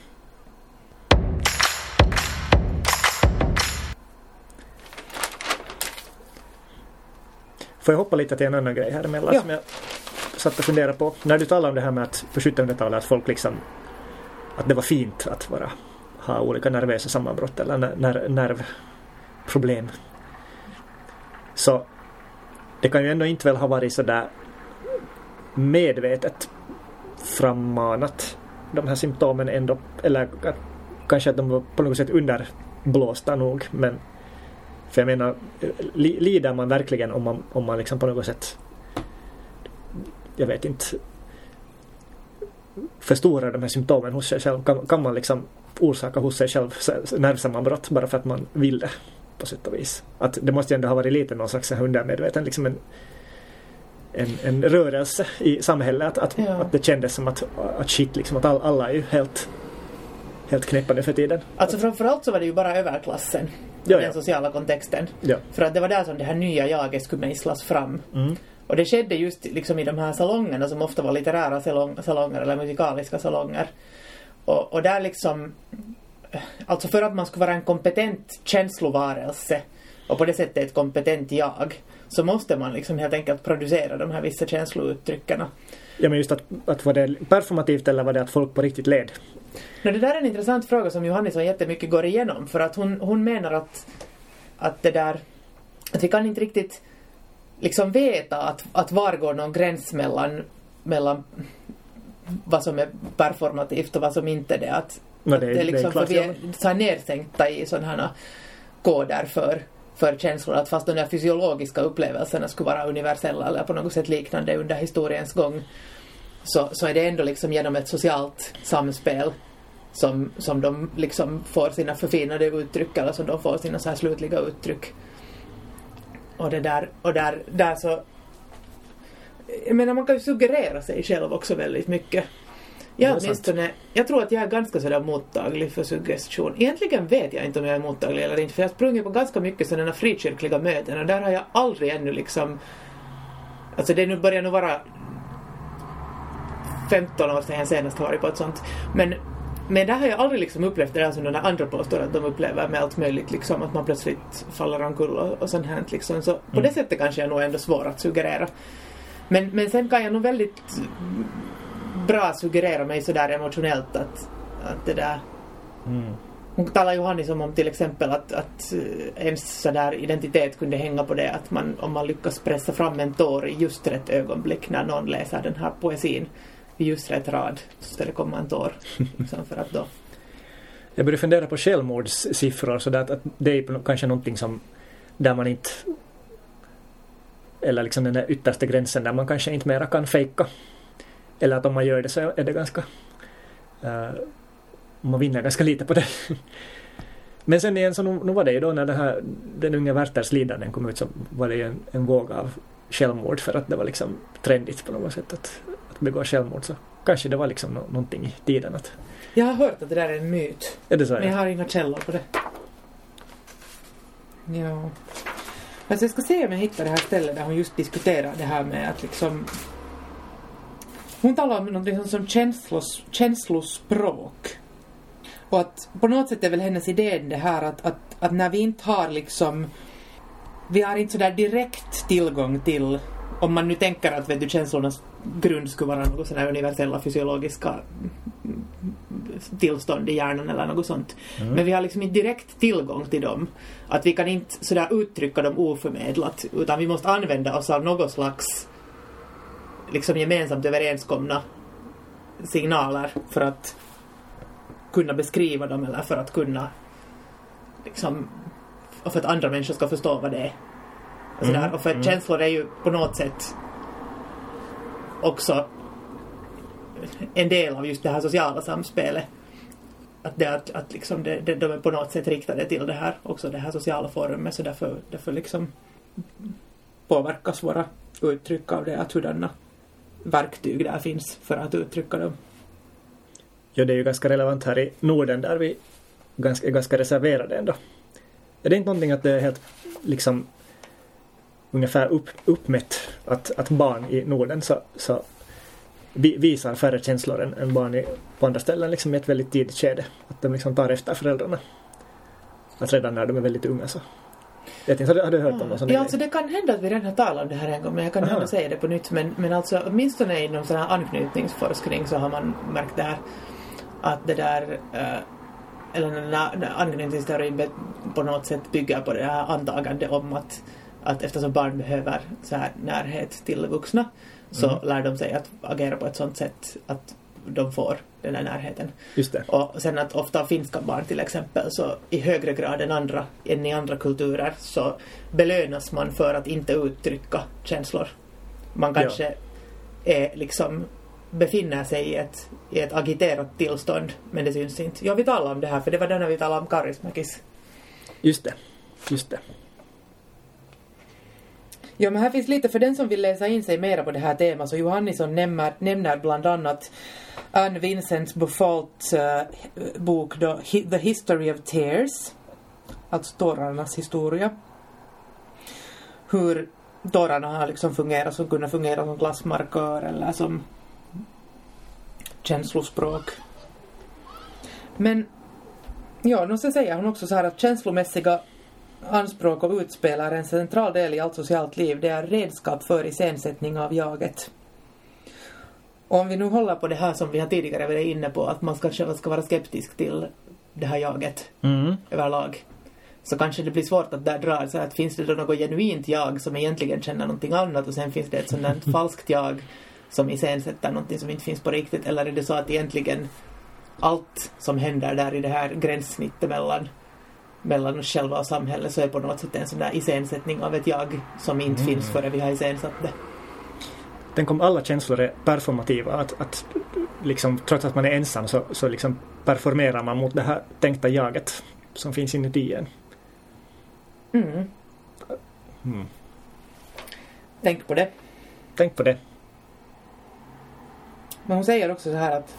Får jag hoppa lite till en annan grej här emellan Ja. som jag satt och funderade på. När du talar om det här med att på 1700-talet att folk liksom att det var fint att vara ha olika nervösa sammanbrott eller ner- nervproblem. Så det kan ju ändå inte väl ha varit så där medvetet frammanat de här symptomen ändå, eller kanske att de var på något sätt underblåsta nog, men för jag menar, li, lider man verkligen om man, om man liksom på något sätt jag vet inte förstorar de här symptomen hos sig själv? Kan, kan man liksom orsaka hos sig själv nervsammanbrott bara för att man vill det på sätt och vis? Att det måste ju ändå ha varit lite någon slags undermedveten liksom en, en, en rörelse i samhället att, att, Ja. att det kändes som att, att shit liksom att all, alla är ju helt helt knäppa nu för tiden. Alltså framförallt så var det ju bara överklassen. Ja, Den ja. sociala kontexten. Ja. För att det var där som det här nya jaget skulle mejslas fram. Mm. Och det skedde just liksom i de här salongerna som ofta var litterära salong, salonger eller musikaliska salonger. Och, och där liksom, alltså för att man skulle vara en kompetent känslovarelse och på det sättet ett kompetent jag så måste man liksom helt enkelt producera de här vissa känslouttrycken. Ja men just att, att var det performativt eller var det att folk på riktigt led? No, det där är en intressant fråga som Johannisson jättemycket går igenom för att hon, hon menar att, att det där att vi kan inte riktigt liksom veta att, att var går någon gräns mellan, mellan vad som är performativt och vad som inte är det. Att, No, att det, det är liksom för vi är så här nedsänkta i sådana här koder för, för känslor att fast de där fysiologiska upplevelserna skulle vara universella eller på något sätt liknande under historiens gång så, så är det ändå liksom genom ett socialt samspel som, som de liksom får sina förfinade uttryck eller som de får sina så här slutliga uttryck. Och det där, och där, där så jag menar man kan ju suggerera sig själv också väldigt mycket. Jag åtminstone, jag tror att jag är ganska sådär mottaglig för suggestion. Egentligen vet jag inte om jag är mottaglig eller inte för jag har sprungit på ganska mycket sådana frikyrkliga möten och där har jag aldrig ännu liksom Alltså det nu börjar nog vara 15 år sedan jag senast har varit på ett sånt. Men men där har jag aldrig liksom upplevt det där som de andra påstår att de upplever med allt möjligt liksom att man plötsligt faller omkull och, och sånt här liksom. Så på det sättet kanske jag nog ändå svår att suggerera. Men, men sen kan jag nog väldigt bra suggerera mig sådär emotionellt att, att det där Mm. hon talar ju Hanni som om till exempel att, att eh, ens sådär identitet kunde hänga på det att man, om man lyckas pressa fram en tår i just rätt ögonblick när någon läser den här poesin just rätt rad så ska det komma en tår. Liksom för att då Jag började fundera på självmordssiffror så att, att det är kanske någonting som där man inte eller liksom den där yttersta gränsen där man kanske inte mera kan fejka. Eller att om man gör det så är det ganska uh, man vinner ganska lite på det. Men sen igen så nu, nu var det ju då när det här, den unga Werthers lidanden kom ut så var det ju en, en våg av självmord för att det var liksom trendigt på något sätt att, att begå självmord. Så kanske det var liksom nå- någonting i tiden att Jag har hört att det där är en myt. är det så? Men jag Ja? har inga källor på det. Ja. Alltså jag ska se om jag hittar det här stället där hon just diskuterar det här med att liksom hon talar om något som, som känslos, känslospråk. Och att på något sätt är väl hennes idé det här att, att, att när vi inte har liksom vi har inte sådär direkt tillgång till om man nu tänker att vet du, känslornas grund skulle vara något sådär universella fysiologiska tillstånd i hjärnan eller något sånt. Men vi har liksom inte direkt tillgång till dem. Att vi kan inte sådär uttrycka dem oförmedlat utan vi måste använda oss av något slags liksom gemensamt överenskomna signaler för att kunna beskriva dem eller för att kunna liksom och för att andra människor ska förstå vad det är. Och, sådär. Mm, och för mm. känslor är ju på något sätt också en del av just det här sociala samspelet. Att, det, att, att liksom det, det, de är på något sätt riktade till det här, också det här sociala forumet, så därför, därför liksom påverkas våra uttryck av det, att hurdana verktyg där finns för att uttrycka dem. Ja, det är ju ganska relevant här i Norden där vi ganska, är ganska reserverade ändå. Är det inte någonting att det är helt liksom ungefär upp, uppmätt att, att barn i Norden så, så vi, visar färre känslor än, än barn i, på andra ställen liksom i ett väldigt tidigt skede. Att de liksom tar efter föräldrarna. Att redan när de är väldigt unga så. Jag inte, har du, hört om någon sån Ja, grej? alltså det kan hända att vi redan har talat om det här en gång, men jag kan Aha. gärna säga det på nytt. Men, men alltså åtminstone inom sån här anknytningsforskning så har man märkt det här att det där eh, eller anknytningsteorin på något sätt bygger på det här antagande om att, att eftersom barn behöver så här närhet till vuxna så Mm. lär de sig att agera på ett sånt sätt att de får den här närheten. Just det. Och sen att ofta finska barn till exempel så i högre grad än andra, än i andra kulturer så belönas man för att inte uttrycka känslor. Man Ja. kanske är liksom befinner sig i ett, i ett agiterat tillstånd men det syns inte. Ja, vi talade om det här för det var då när vi talade om karismäkis. Just det. Just det. Ja, men här finns lite för den som vill läsa in sig mera på det här temat så Johannisson nämner, nämner bland annat Anne Vincent Buffalts uh, eh, bok då, The History of Tears, alltså tårarnas historia. Hur tårarna har liksom fungerat som kunnat fungera som klassmarkör eller som känslospråk. Men ja, nu så säger hon också så här att känslomässiga anspråk och utspelar en central del i allt socialt liv. Det är redskap för iscensättning av jaget. Om vi nu håller på det här som vi har tidigare varit inne på, att man ska, ska vara skeptisk till det här jaget Mm. överlag. Så kanske det blir svårt att där dra så att finns det då något genuint jag som egentligen känner någonting annat och sen finns det ett där falskt jag som iscensätter någonting som inte finns på riktigt eller är det så att egentligen allt som händer där i det här gränssnittet mellan mellan oss själva och samhället så är på något sätt en sån där iscensättning av ett jag som inte Mm. finns före vi har iscensatt det. Tänk om alla känslor är performativa. Att, att liksom, trots att man är ensam så, så liksom performerar man mot det här tänkta jaget som finns inuti en. Mm. Mm. Tänk på det. Tänk på det. Men hon säger också så här att,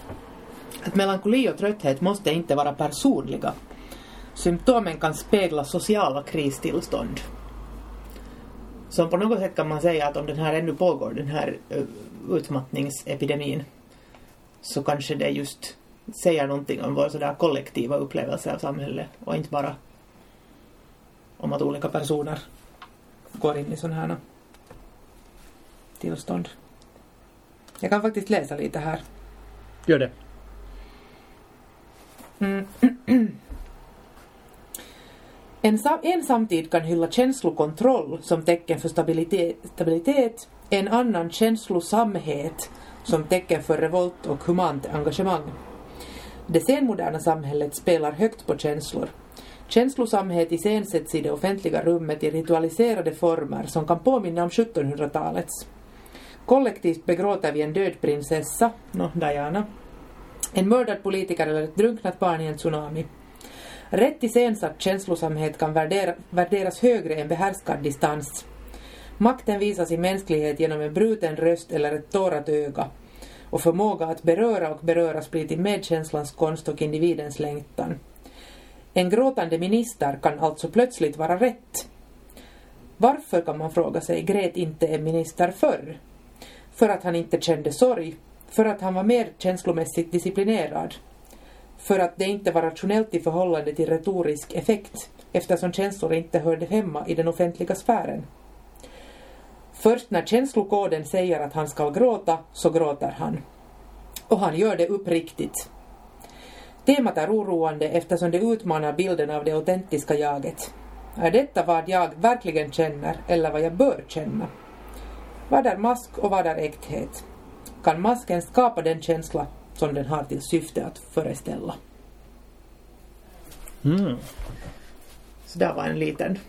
att melankoli och trötthet måste inte vara personliga. Symptomen kan spegla sociala kristillstånd. Så på något sätt kan man säga att om den här ännu pågår, den här uh, utmattningsepidemin, så kanske det just säger någonting om vår sådär kollektiva upplevelse av samhället och inte bara om att olika personer går in i sådana här tillstånd. Jag kan faktiskt läsa lite här. Gör det. Mm. En, sam- en samtid kan hylla känslokontroll som tecken för stabilitet, stabilitet, en annan känslosamhet som tecken för revolt och humant engagemang. Det senmoderna samhället spelar högt på känslor. Känslosamhet iscensätts i det offentliga rummet i ritualiserade former som kan påminna om 1700-talets. Kollektivt begråter vi en död prinsessa, no, Diana, en mördad politiker eller ett drunknat barn i en tsunami. Rätt iscensatt känslosamhet kan värdera, värderas högre än behärskad distans. Makten visas i mänsklighet genom en bruten röst eller ett tårat öga. Och förmåga att beröra och beröras blir till medkänslans konst och individens längtan. En gråtande minister kan alltså plötsligt vara rätt. Varför kan man fråga sig grät inte en minister förr? För att han inte kände sorg? För att han var mer känslomässigt disciplinerad? För att det inte var rationellt i förhållande till retorisk effekt eftersom känslor inte hörde hemma i den offentliga sfären? Först när känslokoden säger att han ska gråta så gråter han. Och han gör det uppriktigt. Temat är oroande eftersom det utmanar bilden av det autentiska jaget. Är detta vad jag verkligen känner eller vad jag bör känna? Vad är mask och vad är äkthet? Kan masken skapa den känsla som den har till syfte att föreställa? Mm. Så där var en liten,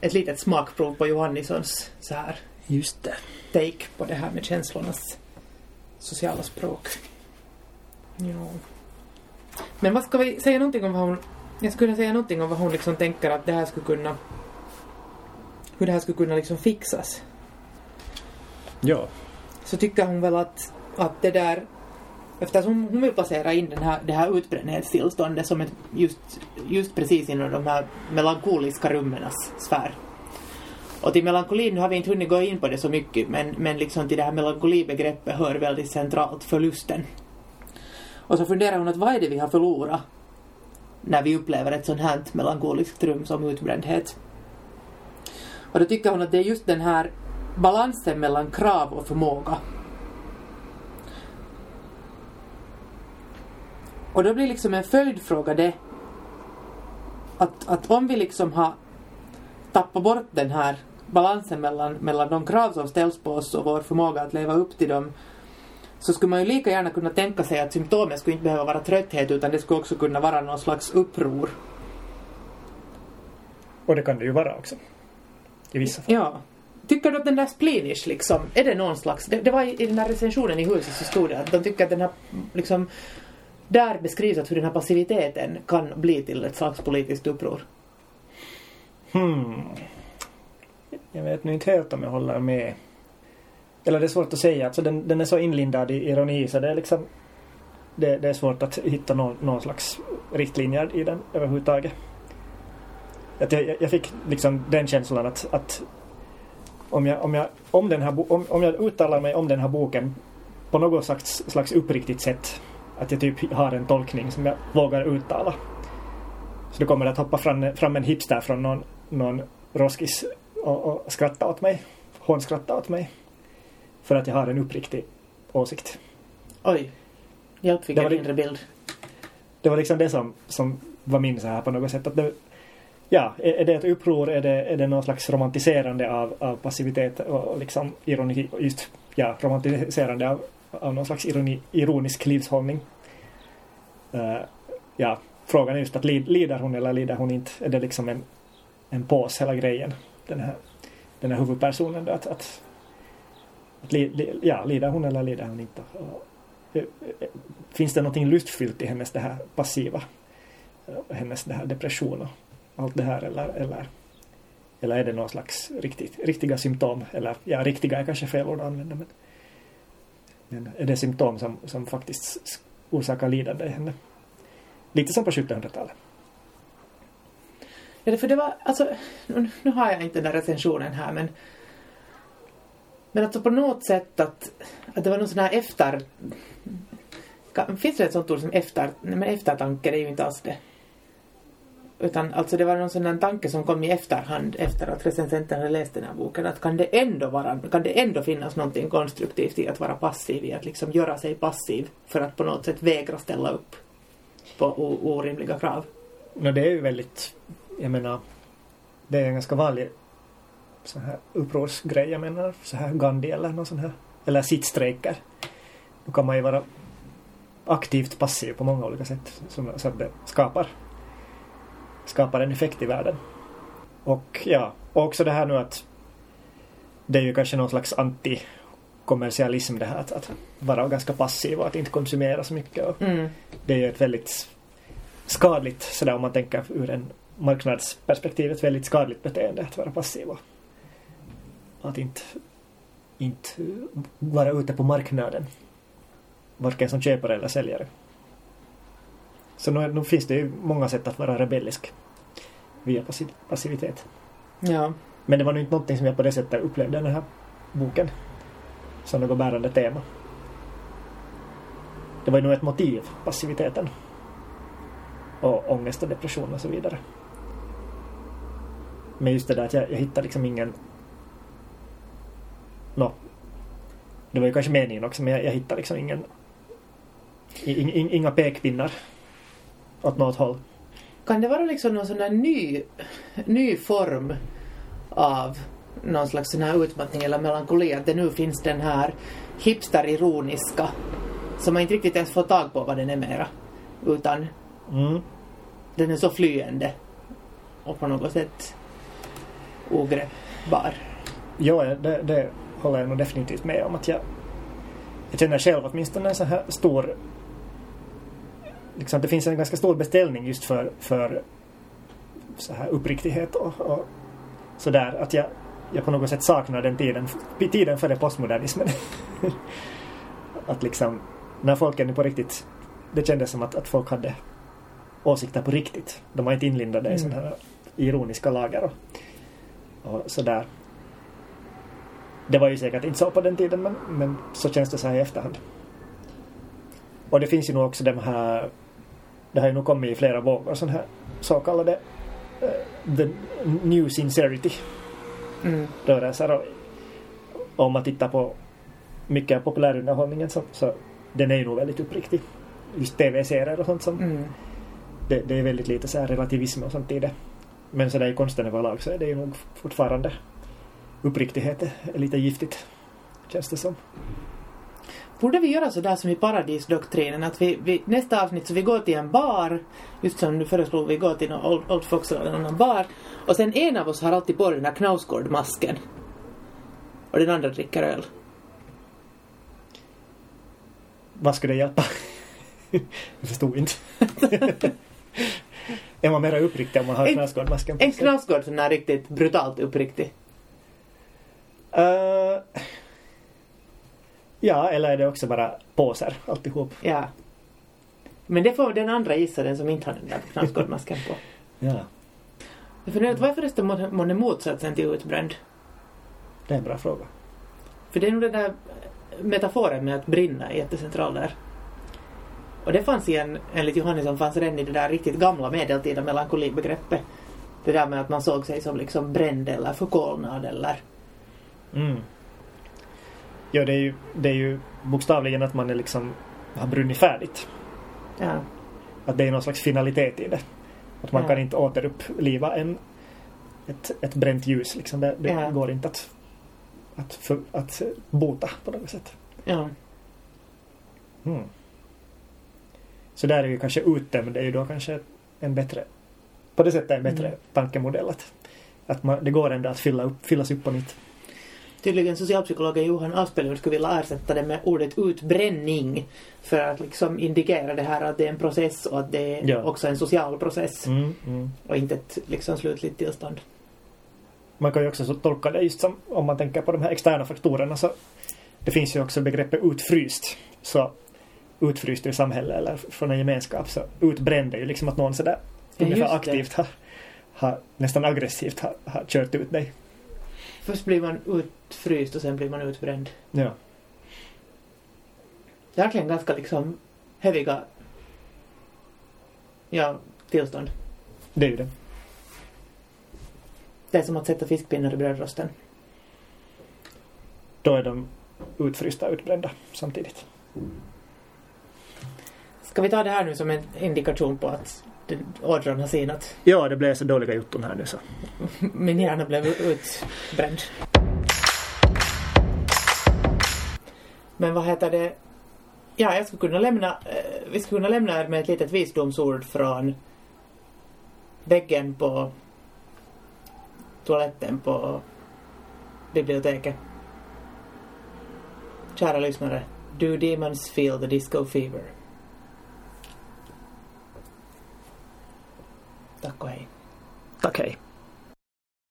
ett litet smakprov på Johannissons så här Just det. take på det här med känslornas sociala språk. Ja. Men vad ska vi säga någonting om vad hon... Jag skulle säga någonting om vad hon liksom tänker att det här skulle kunna... Hur det här skulle kunna liksom fixas. Ja. Så tycker hon väl att, att det där... Eftersom hon vill placera in den här, det här utbrändhetstillståndet som ett just, just precis inom de här melankoliska rummenas sfär. Och till melankolin nu har vi inte hunnit gå in på det så mycket men, men liksom till det här melankolibegreppet hör väldigt centralt förlusten. Och så funderar hon att vad är det vi har förlorat när vi upplever ett sånt här melankoliskt rum som utbrändhet. Och då tycker hon att det är just den här balansen mellan krav och förmåga. Och då blir liksom en följdfråga det att, att om vi liksom har tappat bort den här balansen mellan, mellan de krav som ställs på oss och vår förmåga att leva upp till dem så skulle man ju lika gärna kunna tänka sig att symptomen skulle inte behöva vara trötthet utan det skulle också kunna vara någon slags uppror. Och det kan det ju vara också. I vissa fall. Ja. Tycker du att den där splinish liksom, är det någon slags, det, det var i, i den här recensionen i husets historia, att de tycker att den här liksom, där beskrivs att hur den här passiviteten kan bli till ett slags politiskt uppror. Hmm. Jag vet nu inte helt om jag håller med. Eller det är svårt att säga. Alltså den, den är så inlindad i ironi så det är liksom det, det är svårt att hitta någon, någon slags riktlinjer i den överhuvudtaget. Att jag, jag fick liksom den känslan att, att om, jag, om, jag, om, den här, om, om jag uttalar mig om den här boken på något slags, slags uppriktigt sätt att jag typ har en tolkning som jag vågar uttala. Så då kommer det att hoppa fram, fram en hipster från någon, någon roskis och, och skratta åt mig. Hånskratta åt mig. För att jag har en uppriktig åsikt. Oj. Hjälp fick Det en inre bild. Det var liksom det som, som var min så här på något sätt. Att det, ja, är, är det ett uppror? Är det, är det någon slags romantiserande av, av passivitet och, och liksom ironi, just ja, romantiserande av, av någon slags ironi, ironisk livshållning? Uh, ja, frågan är just att lid, lider hon eller lider hon inte? Är det liksom en, en pås hela grejen? Den här, den här huvudpersonen då, att, att, att li, li, ja, lider hon eller lider hon inte? Och, eh, eh, finns det någonting lustfyllt i hennes det här passiva? Hennes det här depression och allt det här eller, eller, eller är det någon slags riktigt, riktiga symptom? Eller ja, riktiga är kanske fel ord att använda men, men är det symptom som, som faktiskt orsakar lidande i henne? Lite som på 1700-talet. Ja, för det var, alltså, nu, nu har jag inte den där recensionen här men men alltså på något sätt att, att det var någon sån här efter Finns det ett sånt ord som efter, nej men eftertanke? Det är ju inte alls det. Utan alltså det var någon sån där tanke som kom i efterhand efter att recensenten hade läst den här boken. Att kan det ändå vara, kan det ändå finnas någonting konstruktivt i att vara passiv, i att liksom göra sig passiv för att på något sätt vägra ställa upp på orimliga krav. No, det är ju väldigt, jag menar, det är en ganska vanlig sån här upprorsgrej. Jag menar så här Gandhi eller någon sån här, eller sittstrejker. Då kan man ju vara aktivt passiv på många olika sätt som, så att det skapar, skapar en effekt i världen. Och ja, och också det här nu att det är ju kanske någon slags antikommersialism det här att, att vara ganska passiv och att inte konsumera så mycket. Och Mm. det är ju ett väldigt skadligt, sådär om man tänker ur en marknadsperspektiv, ett väldigt skadligt beteende att vara passiv och att inte, inte vara ute på marknaden. Varken som köpare eller säljare. Så nu, nu finns det ju många sätt att vara rebellisk via passi- passivitet. Ja. Men det var nog inte någonting som jag på det sättet upplevde den här boken som något bärande tema. Det var ju nog ett motiv, passiviteten. Och ångest och depression och så vidare. Men just det där att jag, jag hittade liksom ingen... Nå. Det var ju kanske meningen också men jag, jag hittade liksom ingen... in- in- Inga pekpinnar åt något håll. Kan det vara liksom någon sån här ny, ny form av någon slags sån här utmattning eller melankoli att det nu finns den här hipster-ironiska som man inte riktigt ens får tag på vad den är mera. Utan Mm. den är så flyende och på något sätt ogreppbar. Jo, det, det håller jag nog definitivt med om. att Jag, jag känner själv åtminstone en så här stor... Liksom, det finns en ganska stor beställning just för, för så här uppriktighet och, och sådär. Att jag, jag på något sätt saknar den tiden, tiden före postmodernismen. att liksom, när folk är på riktigt... Det kändes som att, att folk hade åsikter på riktigt. De var inte inlindade i Mm. sådana här ironiska lager och, och sådär. Det var ju säkert inte så på den tiden men, men så känns det så här i efterhand. Och det finns ju nog också de här det har ju nog kommit i flera vågor sådana här så kallade eh, the new sincerity Mm. rörelser. Och, och om man tittar på mycket av populärunderhållningen så, så den är ju nog väldigt uppriktig. Just tv-serier och sånt som Mm. det, det är väldigt lite så här relativism och sånt i det. Men så där i konsten överlag så är det ju nog fortfarande uppriktighet är lite giftigt. Känns det som. Borde vi göra sådär som i paradisdoktrinen att vi, vi, nästa avsnitt så vi går till en bar, just som du föreslog, vi går till någon Old, Old Fox eller någon bar och sen en av oss har alltid på den här Knausgård-masken och den andra dricker öl. Vad skulle det hjälpa? Jag förstod inte. är man mera uppriktig om man har En- Knausgård-masken på En sig? Knausgård som är riktigt brutalt uppriktig. Eh, ja, eller är det också bara påsar alltihop? Ja. Men det får den andra gissa, den som inte har den där Knausgård-masken på. Ja, Jag funderar vad är förresten må- månne motsatsen till utbränd? det är en bra fråga. För det är nog den där metaforen med att brinna är jättecentral där. Och det fanns i en, enligt Johannesson, fanns redan i det där riktigt gamla medeltida melankolibegreppet. Det där med att man såg sig som liksom bränd eller förkolnad eller... Mm. Ja, det är, ju, det är ju bokstavligen att man är liksom har brunnit färdigt. Ja. Att det är någon slags finalitet i det. Att man Ja. kan inte återuppliva en, ett, ett bränt ljus. Liksom. Det, det Ja. går inte att, att, för, att bota på något sätt. ja. Mm. Så där är ju kanske utdömd är ju då kanske en bättre på det sättet en bättre Mm. tankemodell. Att, att man, det går ändå att fylla upp, fyllas upp på nytt. Tydligen socialpsykologen Johan Aspelund skulle vilja ersätta det med ordet utbränning. För att liksom indikera det här att det är en process och att det är Ja. också en social process. Mm, mm. Och inte ett liksom slutligt tillstånd. Man kan ju också så tolka det just som om man tänker på de här externa faktorerna så det finns ju också begreppet utfryst. Så utfryst ur samhället eller från en gemenskap så utbränd är ju liksom att någon sådär Ja, ungefär aktivt har, har nästan aggressivt har, har kört ut dig. Först blir man utfryst och sen blir man utbränd. Ja. Det är verkligen ganska liksom heviga ja, tillstånd. Det är ju det. Det är som att sätta fiskpinnar i brödrosten. Då är de utfrysta och utbrända samtidigt. Ska vi ta det här nu som en indikation på att ådran har sinat? Ja, det blev så dåliga jotton här nu så. Min hjärna blev utbränd. Men vad heter det? Ja, jag skulle kunna lämna, eh, vi skulle kunna lämna er med ett litet visdomsord från väggen på toaletten på biblioteket. Kära lyssnare, do demons feel the disco fever? Takk Okay. hei.